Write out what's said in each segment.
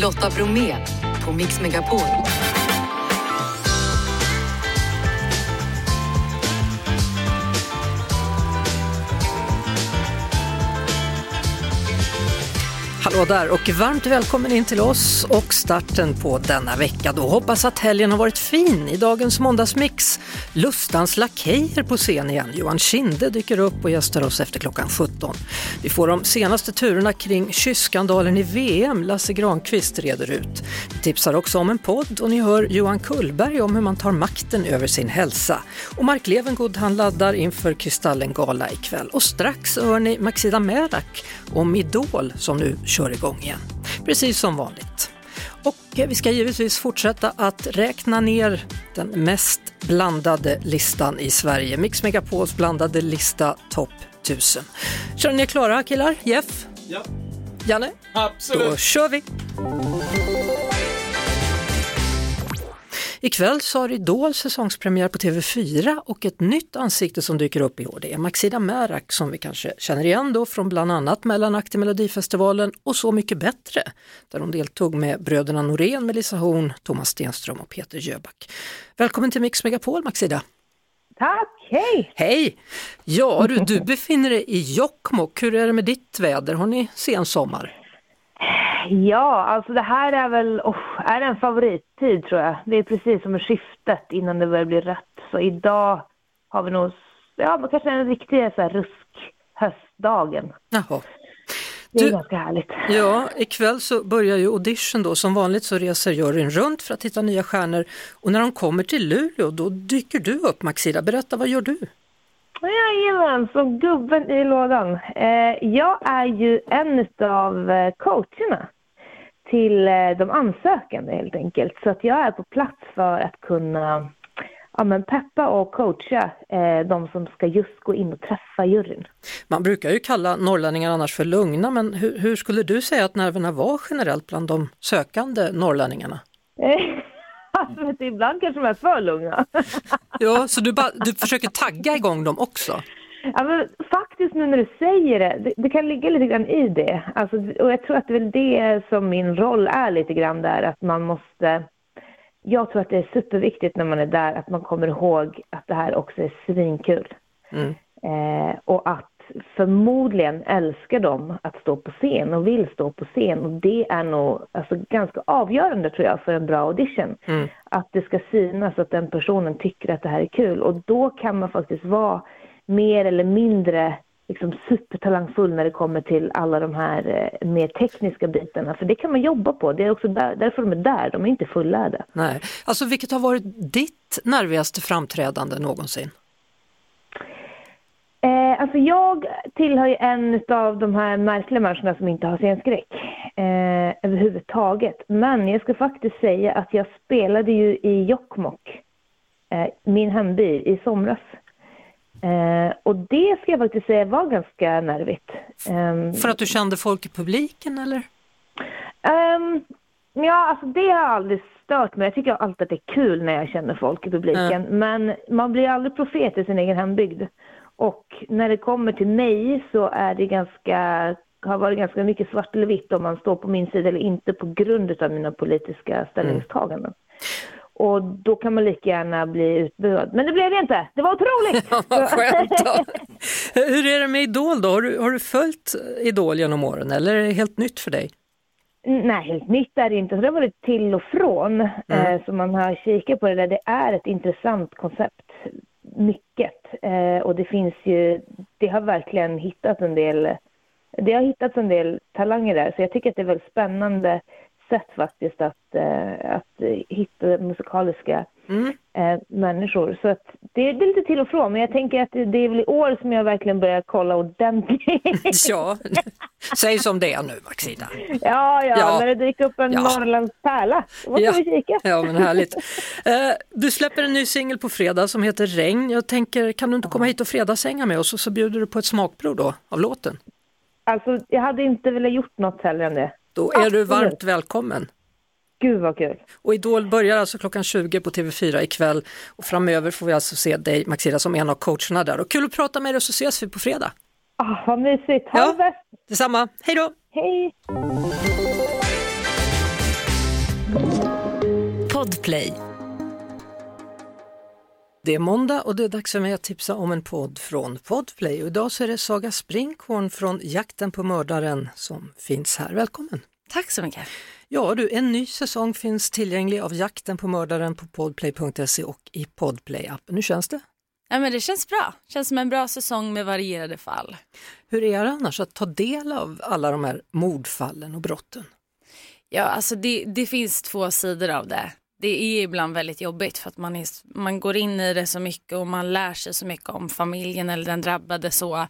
Lotta Bromé på Mix Megapol. Hallå där och varmt välkommen in till oss och starten på denna vecka. Då hoppas att helgen har varit fin. I dagens måndagsmix, Lustans lakejer på scen igen. Johan Kinde dyker upp och gästar oss efter klockan 17. Vi får de senaste turerna kring kysskandalen i VM. Lasse Granqvist reder ut. Vi tipsar också om en podd och ni hör Johan Kullberg om hur man tar makten över sin hälsa. Och Mark Levengood han laddar inför Kristallengala ikväll. Och strax hör ni Maxida Merak om Idol som nu kör igång igen. Precis som vanligt. Och vi ska givetvis fortsätta att räkna ner den mest blandade listan i Sverige. Mix Megapols blandade lista topp 1000. Kör ni klara killar? Jeff? Ja. Janne? Absolut. Då kör vi! Ikväll så har Idol säsongspremiär på TV4 och ett nytt ansikte som dyker upp i år. Det är Maxida Märak som vi kanske känner igen då från bland annat Mellanakt i Melodifestivalen och Så mycket bättre där hon deltog med bröderna Norén, Melissa Horn, Thomas Stenström och Peter Jöback. Välkommen till Mix Megapol Maxida! Tack, hej! Hej! Ja du, du befinner dig i Jokkmokk. Hur är det med ditt väder? Har ni sensommar? Ja, alltså det här är väl, oh, är en favorittid tror jag. Det är precis som skiftet innan det börjar bli rött. Så idag har vi nog, ja men kanske en riktig så här rusk höstdagen. Jaha. Det är Du- ganska härligt. Ja, ikväll så börjar ju audition då. Som vanligt så reser juryn runt för att hitta nya stjärnor och när de kommer till Luleå då dyker du upp Maxida. Berätta, vad gör du? Jajamän, som gubben i lådan. Eh, jag är ju en av eh, coacherna till eh, de ansökande helt enkelt. Så att jag är på plats för att kunna ja, men peppa och coacha eh, de som ska just gå in och träffa juryn. Man brukar ju kalla norrlänningar annars för lugna, men hur, hur skulle du säga att nerverna var generellt bland de sökande norrlänningarna? Eh, alltså, ibland kanske de är för lugna. Ja, så du, bara, du försöker tagga igång dem också? Ja, men faktiskt nu när du säger det, det, det kan ligga lite grann i det. Alltså, och jag tror att det är väl det som min roll är lite grann där, att man måste... Jag tror att det är superviktigt när man är där att man kommer ihåg att det här också är svinkul. Mm. Eh, och att förmodligen älskar de att stå på scen och vill stå på scen. Och det är nog alltså, ganska avgörande tror jag för en bra audition. Mm. Att det ska synas att den personen tycker att det här är kul. Och då kan man faktiskt vara mer eller mindre liksom, supertalangfull när det kommer till alla de här eh, mer tekniska bitarna. För det kan man jobba på. Det är också där, därför de är där. De är inte fullärda. Nej. Alltså vilket har varit ditt nervigaste framträdande någonsin? Eh, alltså jag tillhör ju en av de här märkliga människorna som inte har scenskräck eh, överhuvudtaget. Men jag ska faktiskt säga att jag spelade ju i Jokkmokk, eh, min hemby, i somras. Eh, och det ska jag faktiskt säga var ganska nervigt. Ehm, För att du kände folk i publiken eller? Ehm, ja, alltså det har aldrig stört mig. Jag tycker alltid att det är kul när jag känner folk i publiken. Men man blir aldrig profet i sin egen hembygd. Och när det kommer till mig så är det ganska, har varit ganska mycket svart eller vitt om man står på min sida eller inte på grund av mina politiska ställningstaganden. Och då kan man lika gärna bli utbuad. Men det blev det inte. Det var otroligt! Vad skönt då. Hur är det med Idol då? Har du, har du följt Idol genom åren eller är det helt nytt för dig? Nej, helt nytt är det inte. Så det har varit till och från. Eh, så man har kikat på det där. Det är ett intressant koncept. Mycket. Eh, och det finns ju, det har verkligen hittat en del, det har hittat en del talanger där. Så jag tycker att det är väldigt spännande sätt faktiskt att, eh, att hitta musikaliska Mm. eh, människor. Så att det, det är lite till och från. Men jag tänker att det, det är väl i år som jag verkligen börjar kolla ordentligt. Ja, säg som det är nu Maxida. Ja, ja, Ja. när det dyker upp en Ja. Norrlandspärla, då måste Ja. vi kika. Ja men härligt. Eh, Du släpper en ny singel på fredag som heter Regn. Jag tänker, kan du inte komma hit och fredagshänga med oss och så bjuder du på ett smakprov då av låten? Alltså, jag hade inte velat gjort något heller än det. Då är du Absolut. varmt välkommen. Gud vad kul. Och Idol börjar alltså klockan 20 på TV4 ikväll och framöver får vi alltså se dig Maxida som en av coacherna där. Och kul att prata med dig och så ses vi på fredag. Ah, vad mysigt. Ha Ja. det bäst. Detsamma, hej då! Hej. Play. Det är måndag och det är dags för mig att tipsa om en podd från Podplay. Och idag så är det Saga Springhorn från Jakten på mördaren som finns här. Välkommen! Tack så mycket! Ja du, en ny säsong finns tillgänglig av Jakten på mördaren på podplay.se och i Podplay-appen. Hur känns det? Ja, men det känns bra. Känns som en bra säsong med varierade fall. Hur är det annars att ta del av alla de här mordfallen och brotten? Ja, alltså det, det finns två sidor av det. Det är ibland väldigt jobbigt för att man, är, man går in i det så mycket och man lär sig så mycket om familjen eller den drabbade så.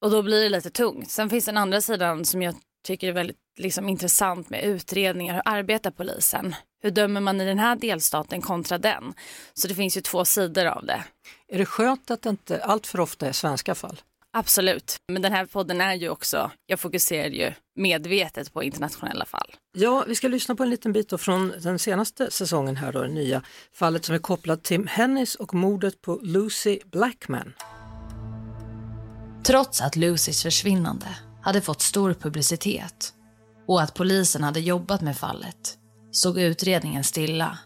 Och då blir det lite tungt. Sen finns den andra sidan som jag tycker är väldigt liksom, intressant med utredningar. Hur arbetar polisen? Hur dömer man i den här delstaten kontra den? Så det finns ju två sidor av det. Är det skönt att det inte allt för ofta är svenska fall? Absolut, men den här podden är ju också, jag fokuserar ju medvetet på internationella fall. Ja, vi ska lyssna på en liten bit från den senaste säsongen här då, det nya fallet som är kopplat till Hennis och mordet på Lucy Blackman. Trots att Lucys försvinnande hade fått stor publicitet och att polisen hade jobbat med fallet såg utredningen stilla.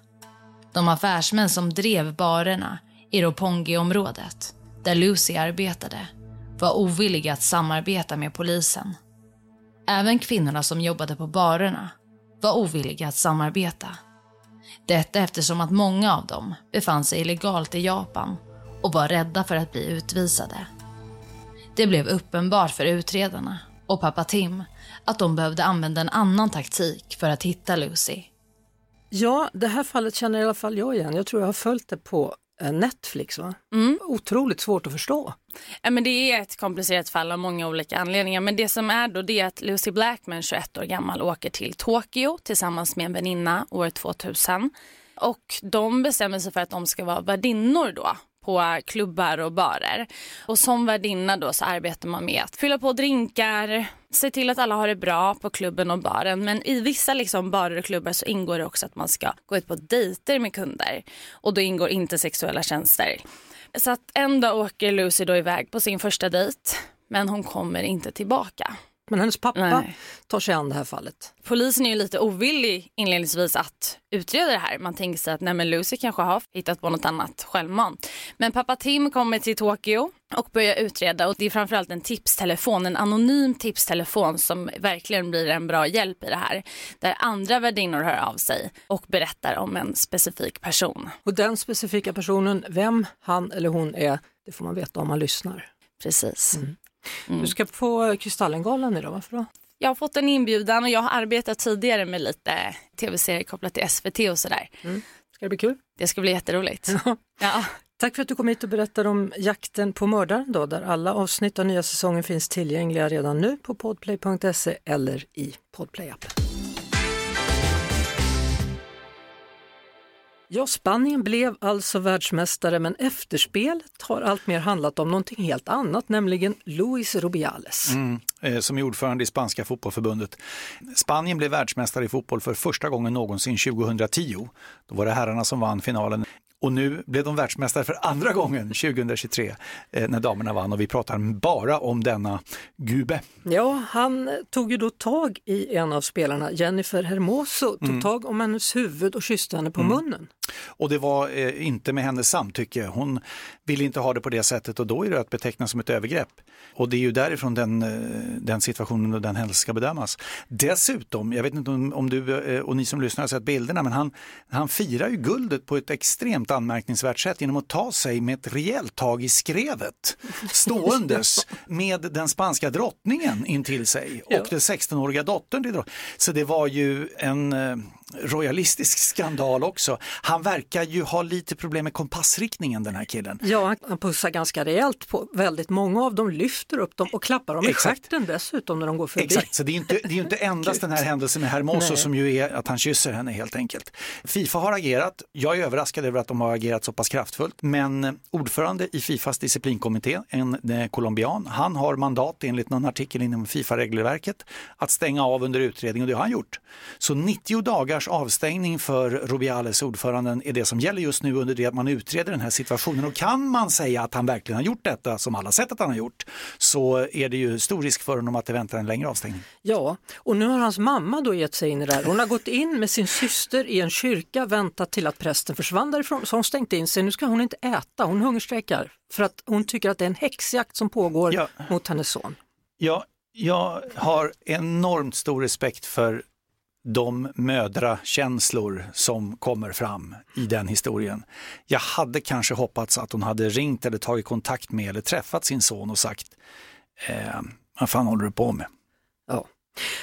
De affärsmän som drev barerna i Ropongi-området där Lucy arbetade, var ovilliga att samarbeta med polisen. Även kvinnorna som jobbade på barerna var ovilliga att samarbeta. Detta eftersom att många av dem befann sig illegalt i Japan och var rädda för att bli utvisade. Det blev uppenbart för utredarna och pappa Tim att de behövde använda en annan taktik för att hitta Lucy. Ja, det här fallet känner i alla fall jag igen. Jag tror jag har följt det på eh, Netflix. Va? Mm. Otroligt svårt att förstå. Ja, men det är ett komplicerat fall av många olika anledningar. Men det som är då det är att Lucy Blackman, 21 år gammal, åker till Tokyo tillsammans med en väninna år 2000. Och de bestämmer sig för att de ska vara värdinnor då på klubbar och barer. Och som värdinna då så arbetar man med att fylla på drinkar, se till att alla har det bra på klubben och baren. Men i vissa liksom barer och klubbar så ingår det också att man ska gå ut på dejter med kunder. Och då ingår inte sexuella tjänster. Så att en dag åker Lucy då iväg på sin första dejt men hon kommer inte tillbaka. Men hennes pappa Nej. tar sig an det här fallet. Polisen är ju lite ovillig inledningsvis att utreda det här. Man tänker sig att nej men Lucy kanske har hittat på något annat självmant. Men pappa Tim kommer till Tokyo och börjar utreda och det är framförallt en tipstelefon, en anonym tipstelefon som verkligen blir en bra hjälp i det här. Där andra värdinnor hör av sig och berättar om en specifik person. Och den specifika personen, vem han eller hon är, det får man veta om man lyssnar. Precis. Mm. Mm. Du ska på Kristallengalan idag, varför då? Jag har fått en inbjudan och jag har arbetat tidigare med lite tv-serier kopplat till SVT och sådär. Mm. Ska det bli kul? Det ska bli jätteroligt. ja. Tack för att du kom hit och berättade om Jakten på mördaren då, där alla avsnitt av nya säsongen finns tillgängliga redan nu på podplay.se eller i podplay-appen. Ja, Spanien blev alltså världsmästare men efterspelet har alltmer handlat om någonting helt annat, nämligen Luis Rubiales. Mm, eh, som är ordförande i spanska fotbollförbundet. Spanien blev världsmästare i fotboll för första gången någonsin 2010. Då var det herrarna som vann finalen. Och nu blev de världsmästare för andra gången 2023 eh, när damerna vann och vi pratar bara om denna gube. Ja, han tog ju då tag i en av spelarna, Jennifer Hermoso, tog mm. tag om hennes huvud och kysste henne på mm. munnen. Och det var eh, inte med hennes samtycke. Hon ville inte ha det på det sättet och då är det att beteckna som ett övergrepp. Och det är ju därifrån den, eh, den situationen och den händelsen ska bedömas. Dessutom, jag vet inte om, om du eh, och ni som lyssnar har sett bilderna, men han, han firar ju guldet på ett extremt anmärkningsvärt sätt genom att ta sig med ett rejält tag i skrevet ståendes med den spanska drottningen intill sig och ja. den 16-åriga dottern till drottningen. Så det var ju en eh, royalistisk skandal också. Han verkar ju ha lite problem med kompassriktningen den här killen. Ja, han pussar ganska rejält på väldigt många av dem, lyfter upp dem och klappar dem Exakt. i stjärten dessutom när de går förbi. Exakt, så det är inte, det är inte endast den här händelsen med Hermoso som ju är att han kysser henne helt enkelt. Fifa har agerat, jag är överraskad över att de har agerat så pass kraftfullt, men ordförande i Fifas disciplinkommitté, en eh, colombian, han har mandat enligt någon artikel inom Fifa-regelverket att stänga av under utredning och det har han gjort. Så 90 dagar matchers avstängning för Rubiales, ordföranden, är det som gäller just nu under det att man utreder den här situationen. Och kan man säga att han verkligen har gjort detta, som alla sett att han har gjort, så är det ju stor risk för honom att det väntar en längre avstängning. Ja, och nu har hans mamma då gett sig in i det här. Hon har gått in med sin syster i en kyrka, väntat till att prästen försvann därifrån, så hon stängt in sig. Nu ska hon inte äta, hon hungerstrejkar för att hon tycker att det är en häxjakt som pågår ja. mot hennes son. Ja, jag har enormt stor respekt för de mödrakänslor som kommer fram i den historien. Jag hade kanske hoppats att hon hade ringt eller tagit kontakt med eller träffat sin son och sagt, eh, vad fan håller du på med? Ja.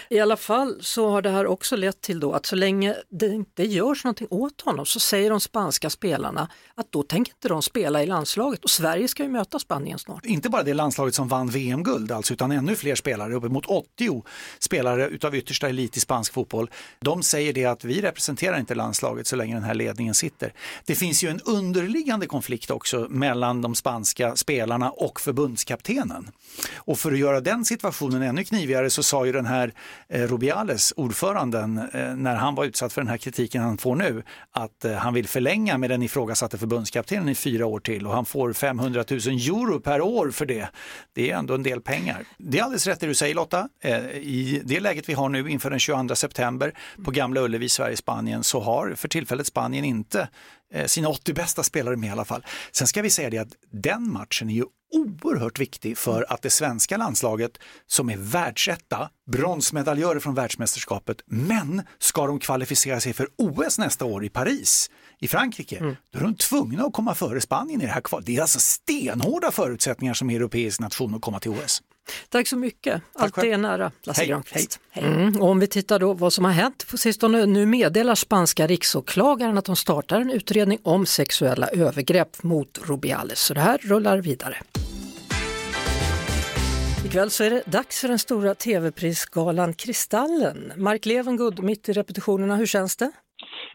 I alla fall så har det här också lett till då att så länge det inte görs någonting åt honom så säger de spanska spelarna att då tänker inte de spela i landslaget och Sverige ska ju möta Spanien snart. Inte bara det landslaget som vann VM-guld alltså, utan ännu fler spelare, uppemot 80 spelare utav yttersta elit i spansk fotboll. De säger det att vi representerar inte landslaget så länge den här ledningen sitter. Det finns ju en underliggande konflikt också mellan de spanska spelarna och förbundskaptenen. Och för att göra den situationen ännu knivigare så sa ju den här när eh, Rubiales, ordföranden, eh, när han var utsatt för den här kritiken han får nu, att eh, han vill förlänga med den ifrågasatte förbundskaptenen i fyra år till och han får 500 000 euro per år för det. Det är ändå en del pengar. Det är alldeles rätt det du säger Lotta. I det läget vi har nu inför den 22 september på Gamla Ullevi, Sverige, Spanien, så har för tillfället Spanien inte sina 80 bästa spelare med i alla fall. Sen ska vi säga det att den matchen är ju oerhört viktig för att det svenska landslaget som är världsetta, bronsmedaljörer från världsmästerskapet, men ska de kvalificera sig för OS nästa år i Paris i Frankrike, mm. då är de tvungna att komma före Spanien i det här kvalet. Det är alltså stenhårda förutsättningar som europeisk nation att komma till OS. Tack så mycket. Allt är nära, Lasse Hej. Granqvist. Hej. Mm. Om vi tittar då vad som har hänt på sistone. Nu meddelar spanska riksåklagaren att de startar en utredning om sexuella övergrepp mot Rubiales. Så det här rullar vidare. Ikväll så är det dags för den stora tv-prisgalan Kristallen. Mark Levengood mitt i repetitionerna, hur känns det?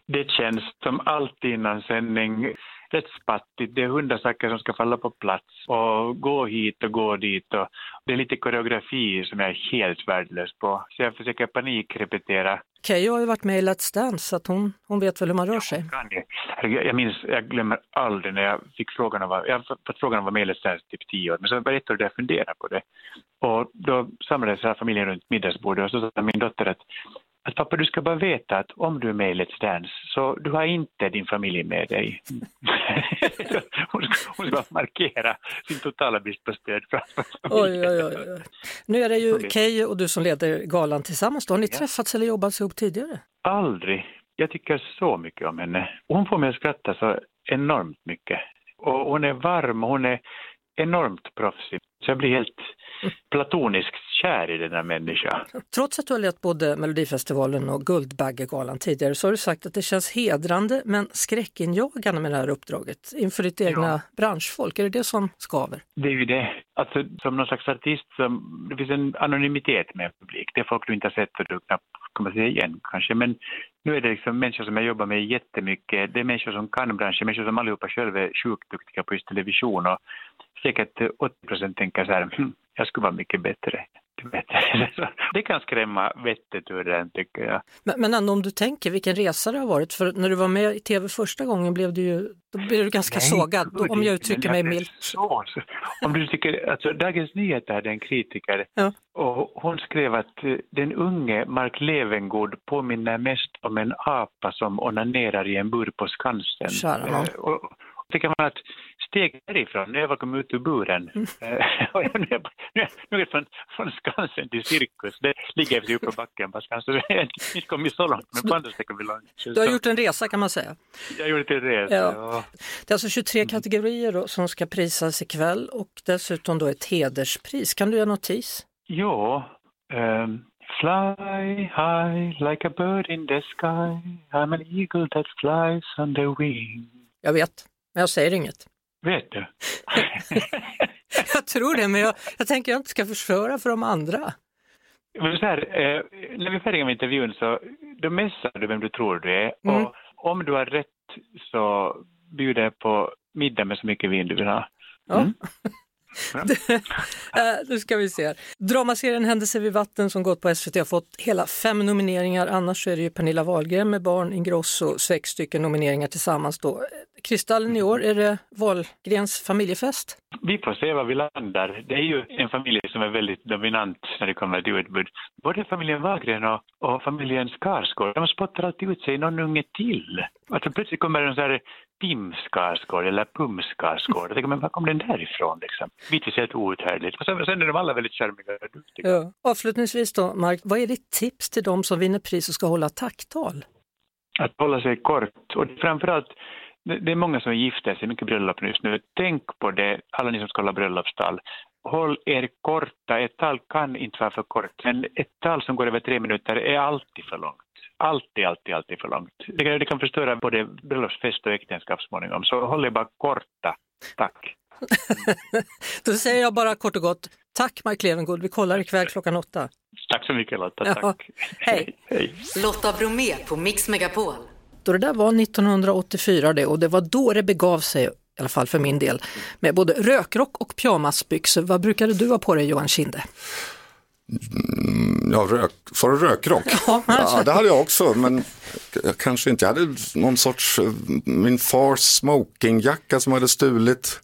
Det känns som alltid innan sändning rätt spattigt. Det är hundra saker som ska falla på plats och gå hit och gå dit. Och det är lite koreografi som jag är helt värdelös på. Så jag försöker panikrepetera. Keyyo har ju varit med i Let's Dance så att hon, hon vet väl hur man rör sig. Jag, jag minns, jag glömmer aldrig när jag fick frågan om, jag fått frågan om att vara med i Let's Dance typ tio år, men så var det ett år där jag funderade på det. Och då samlades hela familjen runt middagsbordet och så sa min dotter att att pappa, du ska bara veta att om du är med i Let's Dance så du har inte din familj med dig. hon, ska, hon ska markera sin totala brist på stöd framför oj, oj, oj, oj. Nu är det ju Keyyo och du som leder galan tillsammans. Då. Har ni ja. träffats eller jobbat ihop tidigare? Aldrig. Jag tycker så mycket om henne. Hon får mig att skratta så enormt mycket. Och hon är varm och hon är enormt proffsig. Så jag blir helt platoniskt kär i den här människan. Trots att du har lett både Melodifestivalen och Guldbaggegalan tidigare så har du sagt att det känns hedrande men skräckinjagande med det här uppdraget inför ditt egna ja. branschfolk. Är det det som skaver? Det är ju det. Alltså som någon slags artist, som, det finns en anonymitet med publik. Det är folk du inte har sett och du knappt kommer se igen kanske. Men nu är det liksom människor som jag jobbar med jättemycket. Det är människor som kan branschen, människor som allihopa själva är sjukt duktiga på just television och säkert 80 procent tänker så här, hm, jag skulle vara mycket bättre. Det kan skrämma vettet ur den tycker jag. Men, men ändå om du tänker vilken resa det har varit, för när du var med i tv första gången blev du ju då blev du ganska Nej, sågad, om jag uttrycker mig milt. Så, om du tycker, alltså Dagens Nyheter hade en kritiker ja. och hon skrev att eh, den unge Mark Levengood påminner mest om en apa som onanerar i en bur på Skansen. Kära, tycker man att steg därifrån, när jag kom ut ur buren, mm. Eh, nu, är nu är från, från Skansen till Cirkus, det ligger uppe på backen på Skansen, jag har inte kommit så långt, men på andra ställen vi långt. Du har gjort en resa kan man säga. Jag har gjort en resa, ja. ja. Det är alltså 23 kategorier då, som ska prisas ikväll och dessutom då ett hederspris. Kan du göra notis? Ja, um, Fly high like a bird in the sky I'm an eagle that flies on the wing Jag vet. Men jag säger inget. Vet du? jag tror det, men jag, jag tänker att jag inte ska förstöra för de andra. Men så här, eh, när vi är färdiga med intervjun så då messar du vem du tror du är mm. och om du har rätt så bjuder jag på middag med så mycket vin du vill ha. Mm. Ja. Nu ska vi se. Dramaserien Händelser vid vatten som gått på SVT har fått hela fem nomineringar. Annars är det ju Pernilla Wahlgren med Barn Ingrosso, sex stycken nomineringar tillsammans då. Kristallen i år, är det Wahlgrens familjefest? Vi får se var vi landar. Det är ju en familj som är väldigt dominant när det kommer till utbud. Både familjen Wahlgren och, och familjen Skarsgård, de spottar alltid ut sig någon unge till. Alltså plötsligt kommer en sån här Pim Skarsgård eller Pum Skarsgård. Jag tänker, men var kom den därifrån liksom? Bitvis helt outhärdligt. Och sen, sen är de alla väldigt charmiga och duktiga. Ja. Avslutningsvis då, Mark, vad är ditt tips till de som vinner pris och ska hålla tacktal? Att hålla sig kort och framförallt det är många som gifter sig, mycket bröllop just nu. Tänk på det, alla ni som ska hålla bröllopstal. Håll er korta, ett tal kan inte vara för kort, men ett tal som går över tre minuter är alltid för långt. Alltid, alltid, alltid för långt. Det kan, det kan förstöra både bröllopsfest och äktenskap småningom, så håll er bara korta. Tack. Då säger jag bara kort och gott, tack Mark Levengood, vi kollar ikväll klockan åtta. Tack så mycket Lotta, Ja, tack. hej. hej. Lotta Bromé på Mix Megapol. Då det där var 1984 det och det var då det begav sig, i alla fall för min del, med både rökrock och pyjamasbyxor. Vad brukade du ha på dig Johan Kinde? Ja, rök, sa du rökrock? Ja, Ja, det hade jag också, men jag kanske inte. Jag hade någon sorts, eh, min fars smokingjacka som jag hade stulit.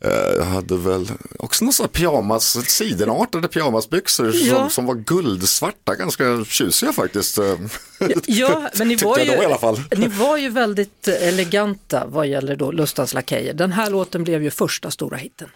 Eh, Jag hade väl också sån här pyjamas, sidenartade pyjamasbyxor Ja. som, som var guldsvarta, ganska tjusiga faktiskt. Eh, Ja, men ni var, ju, ni var ju väldigt eleganta vad gäller då Lustans Lakejer. Den här låten blev ju första stora hitten.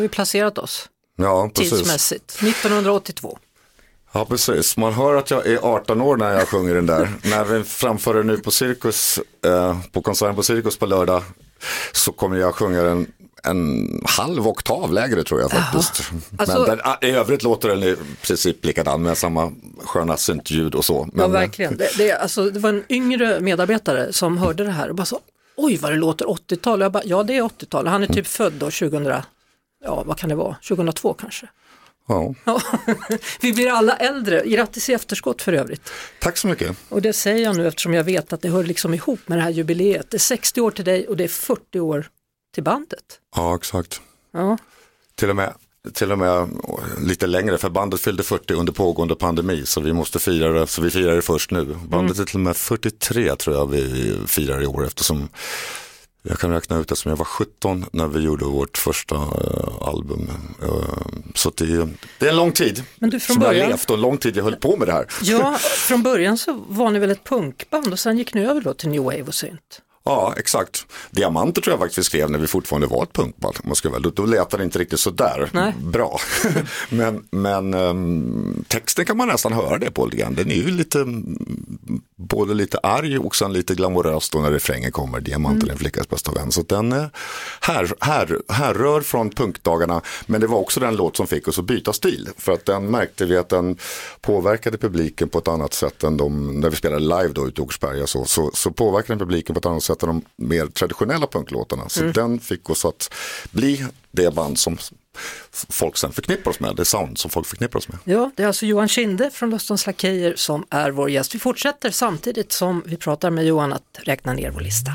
Vi placerat oss ja, precis. tidsmässigt. 1982. Ja, precis. Man hör att jag är 18 år när jag sjunger den där. när vi framför den nu på Cirkus, eh, på konserten på Cirkus på lördag, så kommer jag sjunga den en halv oktav lägre tror jag faktiskt. Alltså- Men den, i övrigt låter den i princip likadan med samma sköna syntljud och så. Ja, Men, eh, verkligen. Det, det, alltså, det var en yngre medarbetare som hörde det här och bara så, oj vad det låter 80-tal. Jag bara, ja det är 80-tal. Han är typ född då 2000, ja vad kan det vara, 2002 kanske. Ja. Ja. Vi blir alla äldre, grattis i efterskott för övrigt. Tack så mycket. Och det säger jag nu eftersom jag vet att det hör liksom ihop med det här jubileet. Det är 60 år till dig och det är 40 år till bandet. Ja, exakt. Ja, Till och med till och med lite längre för bandet fyllde 40 under pågående pandemi så vi måste fira det, så vi firar det först nu. Bandet är till och med 43 tror jag vi firar i år eftersom jag kan räkna ut eftersom jag var 17 när vi gjorde vårt första eh, album. Eh, så det, är- det är en lång tid Men du, från som jag början- har levt och en lång tid jag höll på med det här. ja från början så var ni väl ett punkband och sen gick ni över då till New Wave och synt. Ja, exakt. Diamanter tror jag faktiskt vi skrev när vi fortfarande var ett punkband. man ska väl. Då, lät det inte riktigt sådär Nej. bra. men men ehm, texten kan man nästan höra det på lite grann. Den är ju lite, mm, både lite arg och sen lite glamorös då när refrängen kommer. Diamanten är en flickas bästa vän. Så den eh, här, här, härrör från punkdagarna. Men det var också den låt som fick oss att byta stil. För att den märkte vi att den påverkade publiken på ett annat sätt än de, när vi spelade live då ute i Åkersberga så, så, så påverkade den publiken på ett annat sätt än de mer traditionella punklåtarna. Så den fick oss att bli det band som folk sen förknippar oss med, det sound som folk förknippar oss med. Ja, det är alltså Johan Kinde från Lustons Lakejer som är vår gäst. Vi fortsätter samtidigt som vi pratar med Johan att räkna ner vår lista.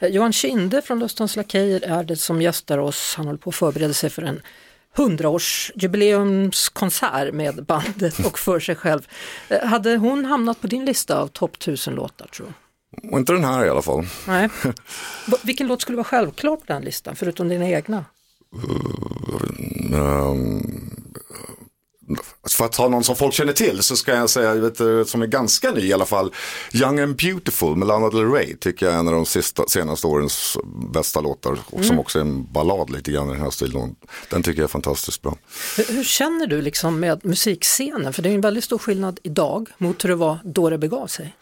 Eh, Johan Kinde från Lustons Lakejer är det som gästar oss. Han håller på att förbereda sig för en hundraårsjubileumskonsert med bandet och för sig själv. Eh, hade hon hamnat på din lista av topp 1000 låtar tror du? Och inte den här i alla fall. Nej. Vilken låt skulle vara självklar på den listan, förutom dina egna? Ehm, för att ta någon som folk känner till så ska jag säga, vet, du, som är ganska ny i alla fall, Young and Beautiful med Lana Del Rey tycker jag är en av de sista, senaste årens bästa låtar och som också är en ballad lite grann i den här stilen. Den tycker jag är fantastiskt bra. Hur, hur känner du liksom med musikscenen? För det är en väldigt stor skillnad idag mot hur det var då det begav sig.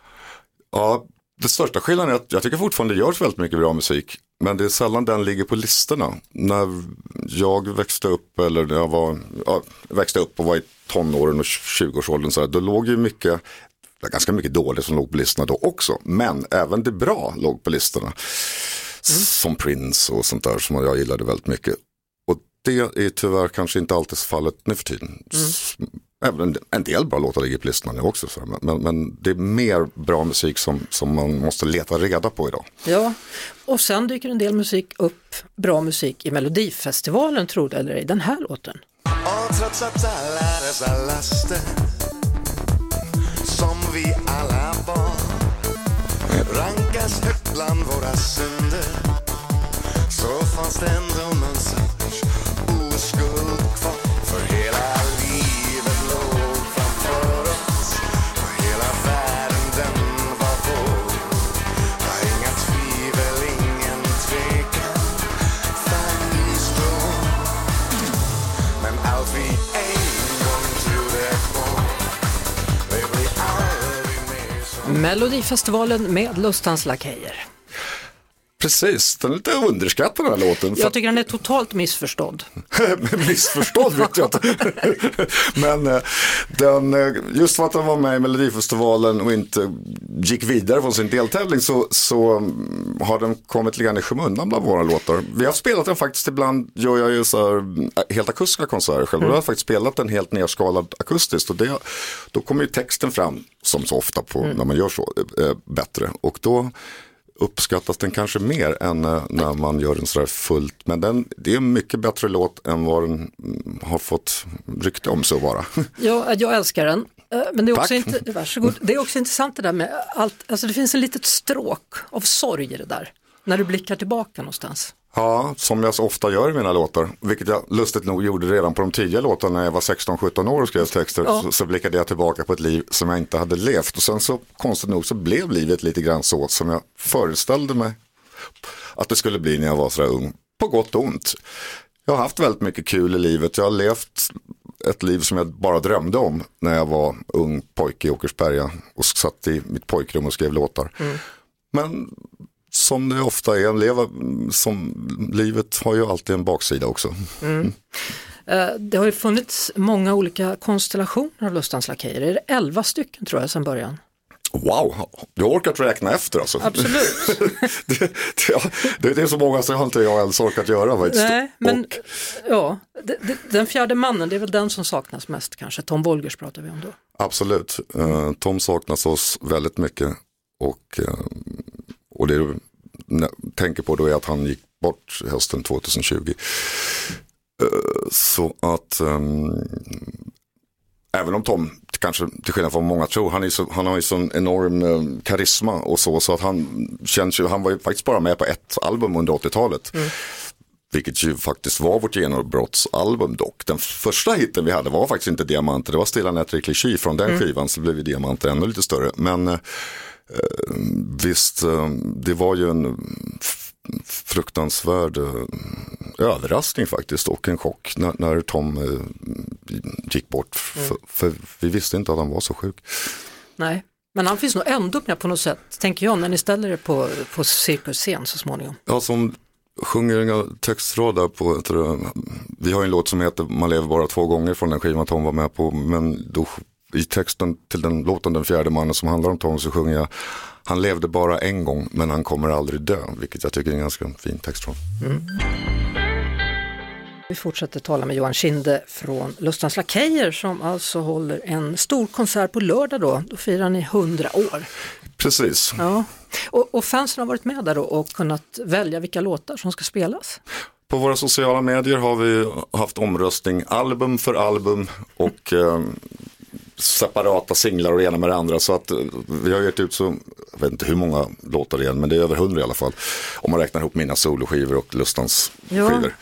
Ja, det största skillnaden är att jag tycker fortfarande det görs väldigt mycket bra musik. men det är sällan den ligger på listorna. När jag växte upp eller när jag var, ja, växte upp och var i tonåren och 20-årsåldern så här, då låg ju mycket ganska mycket dåligt som låg på listorna då också. Men även det bra låg på listorna. Som Prince och sånt där som jag gillade väldigt mycket. Och det är tyvärr kanske inte alltid fallet nu för tiden. S- Även en, del bra låtar ligger på listorna nu också. Men, men, men det är mer bra musik som, som man måste leta reda på idag. Ja, och sen dyker en del musik upp, bra musik i Melodifestivalen tror du eller ej, den här låten. Och trots att alla dessa laster som vi alla bar rankas högt bland våra synder så fanns det ändå Melodifestivalen med Lustans Lakejer. Precis, den är lite underskattad den här låten. Jag tycker den är totalt missförstådd. Missförstådd vet jag inte. Men eh, den, eh, just för att den var med i Melodifestivalen och inte gick vidare från sin deltävling så, så mm, har den kommit lite grann i skymundan bland våra låtar. Vi har spelat den faktiskt ibland, gör jag ju så här, eh, helt akustiska konserter själv. Och Jag har faktiskt spelat den helt nedskalad akustiskt och det, då kommer ju texten fram som så ofta på, när man gör så eh, bättre. Och då uppskattas den kanske mer än eh, när man gör den sådär fullt. Men den, det är en mycket bättre låt än vad den mm, har fått rykte om sig att vara. Ja, jag älskar den. Eh, Men det är, också Tack. inte, varsågod. det är också intressant det där med allt, alltså det finns en litet stråk av sorg i det där. När du blickar tillbaka någonstans. Ja, som jag så ofta gör i mina låtar, vilket jag lustigt nog gjorde redan på de tidiga låtarna när jag var 16-17 år och skrev texter, Ja. så, så blickade jag tillbaka på ett liv som jag inte hade levt. Och sen så konstigt nog så blev livet lite grann så som jag föreställde mig att det skulle bli när jag var sådär ung, på gott och ont. Jag har haft väldigt mycket kul i livet, jag har levt ett liv som jag bara drömde om när jag var ung pojke i Åkersberga och satt i mitt pojkrum och skrev låtar. Men som det ofta är, leva, som, livet har ju alltid en baksida också. Eh, Det har ju funnits många olika konstellationer av Lustans Lakejer. Är det 11 stycken tror jag sedan början? Wow, jag har orkat räkna efter alltså. Absolut. det, det, det, är så många så har inte jag ens orkat göra faktiskt. Nej, men Och, ja, det- det- den fjärde mannen, det är väl den som saknas mest kanske. Tom Wolgers pratar vi om då. absolut, Eh, Tom saknas oss väldigt mycket. Och, eh, och det jag tänker på då är att han gick bort hösten 2020. Eh, så att ehm, även om Tom, kanske till skillnad från många tror, han, är så, han har ju sån enorm eh, karisma och så, så att han känns ju, han var ju faktiskt bara med på ett album under 80-talet. Vilket ju faktiskt var vårt genombrottsalbum dock. Den första hitten vi hade var faktiskt inte Diamanter, det var Stilla nätter i kliché. Från den skivan så blev ju Diamanter ännu lite större. Men eh, visst, eh, det var ju en fruktansvärd eh, överraskning faktiskt och en chock när, när Tom eh, gick bort. För, för vi visste inte att han var så sjuk. Nej, men han finns nog ändå med på något sätt, tänker jag, när ni ställer er på, på cirkusscen så småningom. Ja, som sjunger en textrad där på, jag vi har en låt som heter Man lever bara två gånger från den skivan Tom var med på, men då i texten till den låten Den fjärde mannen som handlar om Tom så sjunger jag Han levde bara en gång men han kommer aldrig dö, vilket jag tycker är en ganska fin textrad. Vi fortsätter tala med Johan Kinde från Lustans Lakejer som alltså håller en stor konsert på lördag då. Då firar ni 100 år. Precis. Ja. Och, och fansen har varit med där då och kunnat välja vilka låtar som ska spelas. På våra sociala medier har vi haft omröstning album för album och eh, separata singlar och det ena med det andra. Så att eh, vi har gett ut så, jag vet inte hur många låtar det är, men det är över hundra i alla fall. Om man räknar ihop mina soloskivor och Lustans skivor.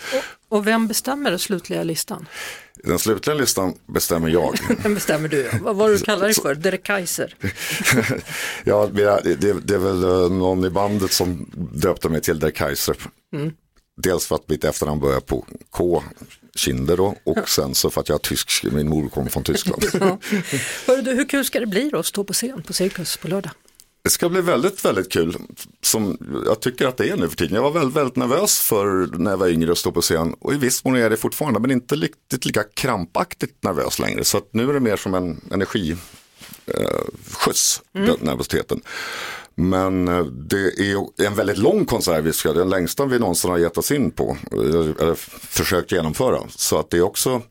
Och, och vem bestämmer den slutliga listan? Den slutliga listan bestämmer jag. Den bestämmer du. Vad var du kallar dig för? Derek Kaiser? ja, det, det, är väl eh, någon i bandet som döpte mig till Der Kaiser. Dels för att mitt efternamn börjar på K, Kinder då, och sen så för att jag är tysk, min mor kommer från Tyskland. Ja. Hörru hur kul ska det bli då att stå på scen på Cirkus på lördag? Det ska bli väldigt, väldigt kul. Som jag tycker att det är nu för tiden. Jag var väldigt, väldigt nervös för när jag var yngre och stod på scen. Och i viss mån är det fortfarande, men inte riktigt lika krampaktigt nervös längre. Så att nu är det mer som en energiskjuts, eh, skjuts, den nervositeten. Men eh, det är en väldigt lång konsert, vi ska, den längsta vi någonsin har gett oss in på, eller, försökt genomföra. Så att det är också,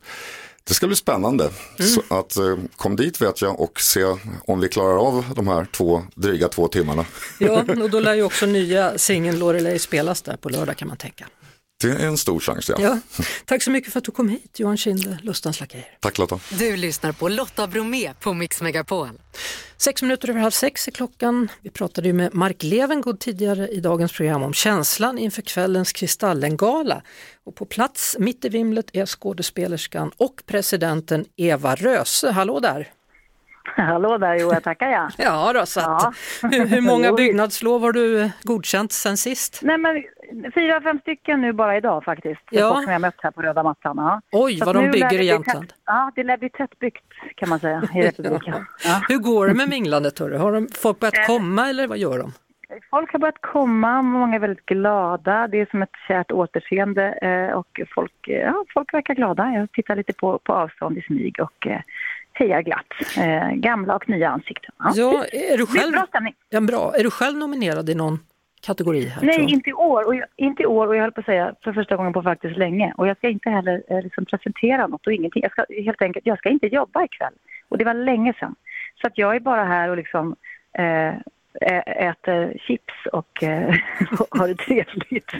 det ska bli spännande. Så att eh, kom dit vet jag och se om vi klarar av de här två, dryga två timmarna. Ja, och då lär ju också nya singeln Lorelei spelas där på lördag kan man tänka. Det är en stor chans, ja. Ja, tack så mycket för att du kom hit Johan Kinde, Lustans Lakejer. Tack Lotta. Du lyssnar på Lotta Bromé på Mix Megapol. Sex minuter över halv sex är klockan. Vi pratade ju med Mark Levengood tidigare i dagens program om känslan inför kvällens Kristallengala. Och på plats mitt i vimlet är skådespelerskan och presidenten Eva Röse. Hallå där! Hallå där, jo jag tackar jag. Ja, då, så att, Ja. hur, hur många byggnadslov har du godkänt sen sist? Nej men fyra, fem stycken nu bara idag faktiskt. Ja. Folk som jag mött här på röda mattan. Ja. Oj, Så vad de bygger i Jämtland. Ja, det lär bli tättbyggt kan man säga i republiken. Ja. Hur går det med minglandet? Hörru? Har de, folk börjat komma eller vad gör de? Folk har börjat komma, många är väldigt glada. Det är som ett kärt återseende eh, och folk, eh, ja, folk verkar glada. Jag tittar lite på, på avstånd i smyg och eh, hejar glatt. Eh, gamla och nya ansikten. Ja. Är du Det är själv, bra stämning. ja, bra. Är du själv nominerad i någon kategori? Här, Nej, inte i år. Och jag, inte i år och jag höll på att säga för första gången på faktiskt länge. Och jag ska inte heller eh, liksom presentera något och ingenting. Jag ska helt enkelt, jag ska inte jobba ikväll. Och det var länge sedan. Så att jag är bara här och liksom eh, äter chips och eh, har det trevligt.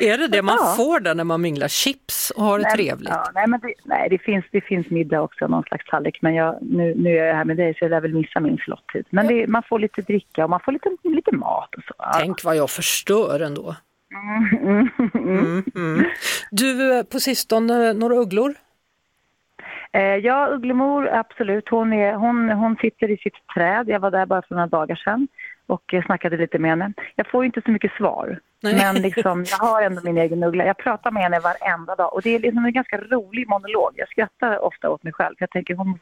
Är det det man Ja. får där när man minglar? Chips och har det Nej, trevligt? Ja, nej, men det, nej det, finns, det finns middag också, någon slags tallrik. Men jag, nu, nu är jag här med dig så jag lär väl missa min slottid. Men det, man får lite dricka och man får lite, lite mat och så. Ja. Tänk vad jag förstör ändå. Mm, mm, mm. Mm, mm. Du, eh, på sistone, några ugglor? Eh, ja, Ugglemor, absolut. Hon, är, hon, hon sitter i sitt träd. Jag var där bara för några dagar sedan och snackade lite med henne. Jag får inte så mycket svar, Nej. men liksom, jag har ändå min egen uggla. Jag pratar med henne varenda dag och det är liksom en ganska rolig monolog. Jag skrattar ofta åt mig själv. Jag, tänker, hon,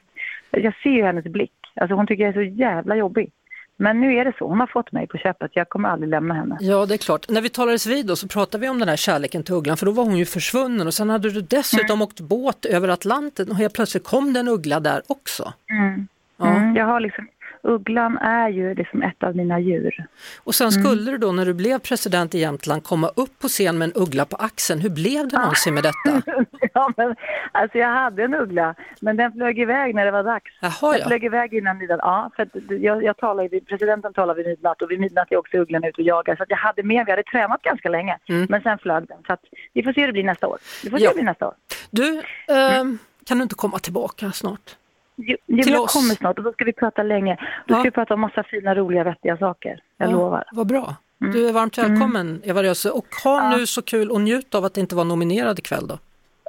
jag ser ju hennes blick. Alltså, hon tycker jag är så jävla jobbig. Men nu är det så. Hon har fått mig på köpet. Jag kommer aldrig lämna henne. Ja, det är klart. När vi talades vid då så pratade vi om den här kärleken till ugglan för då var hon ju försvunnen och sen hade du dessutom åkt båt över Atlanten och helt plötsligt kom det en uggla där också. Mm. Ja. Mm, jag har liksom, ugglan är ju liksom ett av mina djur. Och sen skulle du då när du blev president i Jämtland komma upp på scen med en uggla på axeln. Hur blev det någonsin med detta? ja, men, alltså jag hade en uggla, men den flög iväg när det var dags. Jaha, Den ja. flög iväg innan midnatt. Ja, för att jag, jag talar presidenten talar vid midnatt och vid midnatt är också ugglan ute och jagar. Så jag hade med, vi hade tränat ganska länge, Mm. men sen flög den. Så att vi får se hur det blir nästa år. Vi får se Ja. hur det blir nästa år. Du, ehm, kan du inte komma tillbaka snart? Jo, Till oss. kommer snart och då ska vi prata länge. Då Ja. ska vi prata om massa fina, roliga, vettiga saker. Jag Ja, lovar. Vad bra. Du är varmt välkommen Eva Röse och ha nu så kul och njut av att inte vara nominerad ikväll då.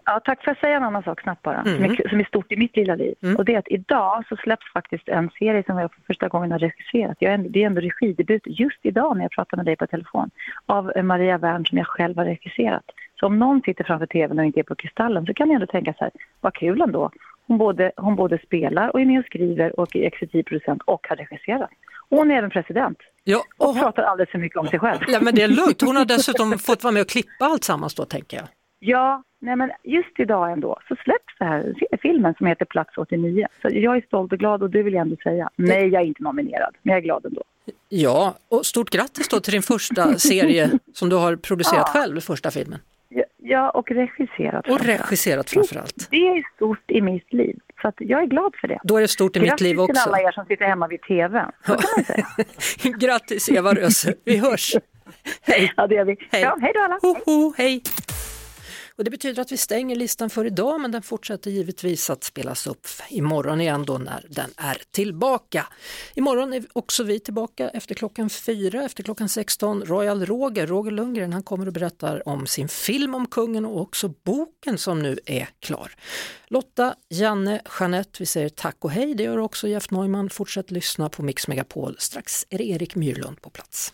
Ja, tack för att säga en annan sak snabbt bara, som, Mm. är, som är stort i mitt lilla liv. Och det är att idag så släpps faktiskt en serie som jag för första gången har regisserat. Jag är det är ändå regidebut just idag när jag pratar med dig på telefon. Av Maria Wern som jag själv har regisserat. Så om någon sitter framför tvn och inte är på Kristallen så kan ni ändå tänka så här, vad kul ändå. Hon både, hon både spelar och är med och skriver och är exekutivproducent och har regisserat. Och hon är även president. Ja, Och och, pratar alldeles för mycket om sig själv. ja, men det är lugnt. Hon har dessutom fått vara med och klippa allt sammans då tänker jag. Ja, nej men just idag ändå så släpps det här filmen som heter Plats 89. Så jag är stolt och glad och det vill jag ändå säga. Nej, jag är inte nominerad, men jag är glad ändå. Ja, och stort grattis då till din första serie som du har producerat Ja. själv, första filmen. Ja, och regisserat. Och regisserat framförallt. Det är stort i mitt liv, så att jag är glad för det. Då är det stort i mitt Grattis liv till också. alla er som sitter hemma vid TVn. Så kan man säga. Grattis Eva Röse, vi hörs! Hej! Ja, det gör vi. Hej. Ja, hej då alla. Ho, ho, hej! Och det betyder att vi stänger listan för idag men den fortsätter givetvis att spelas upp imorgon igen då när den är tillbaka. Imorgon är också vi tillbaka efter klockan fyra, efter klockan 16. Royal Roger, Roger Lundgren, han kommer och berättar om sin film om kungen och också boken som nu är klar. Lotta, Janne, Jeanette, vi säger tack och hej. Det gör också Jeff Neumann. Fortsätt lyssna på Mix Megapol. Strax är det Erik Myrlund på plats.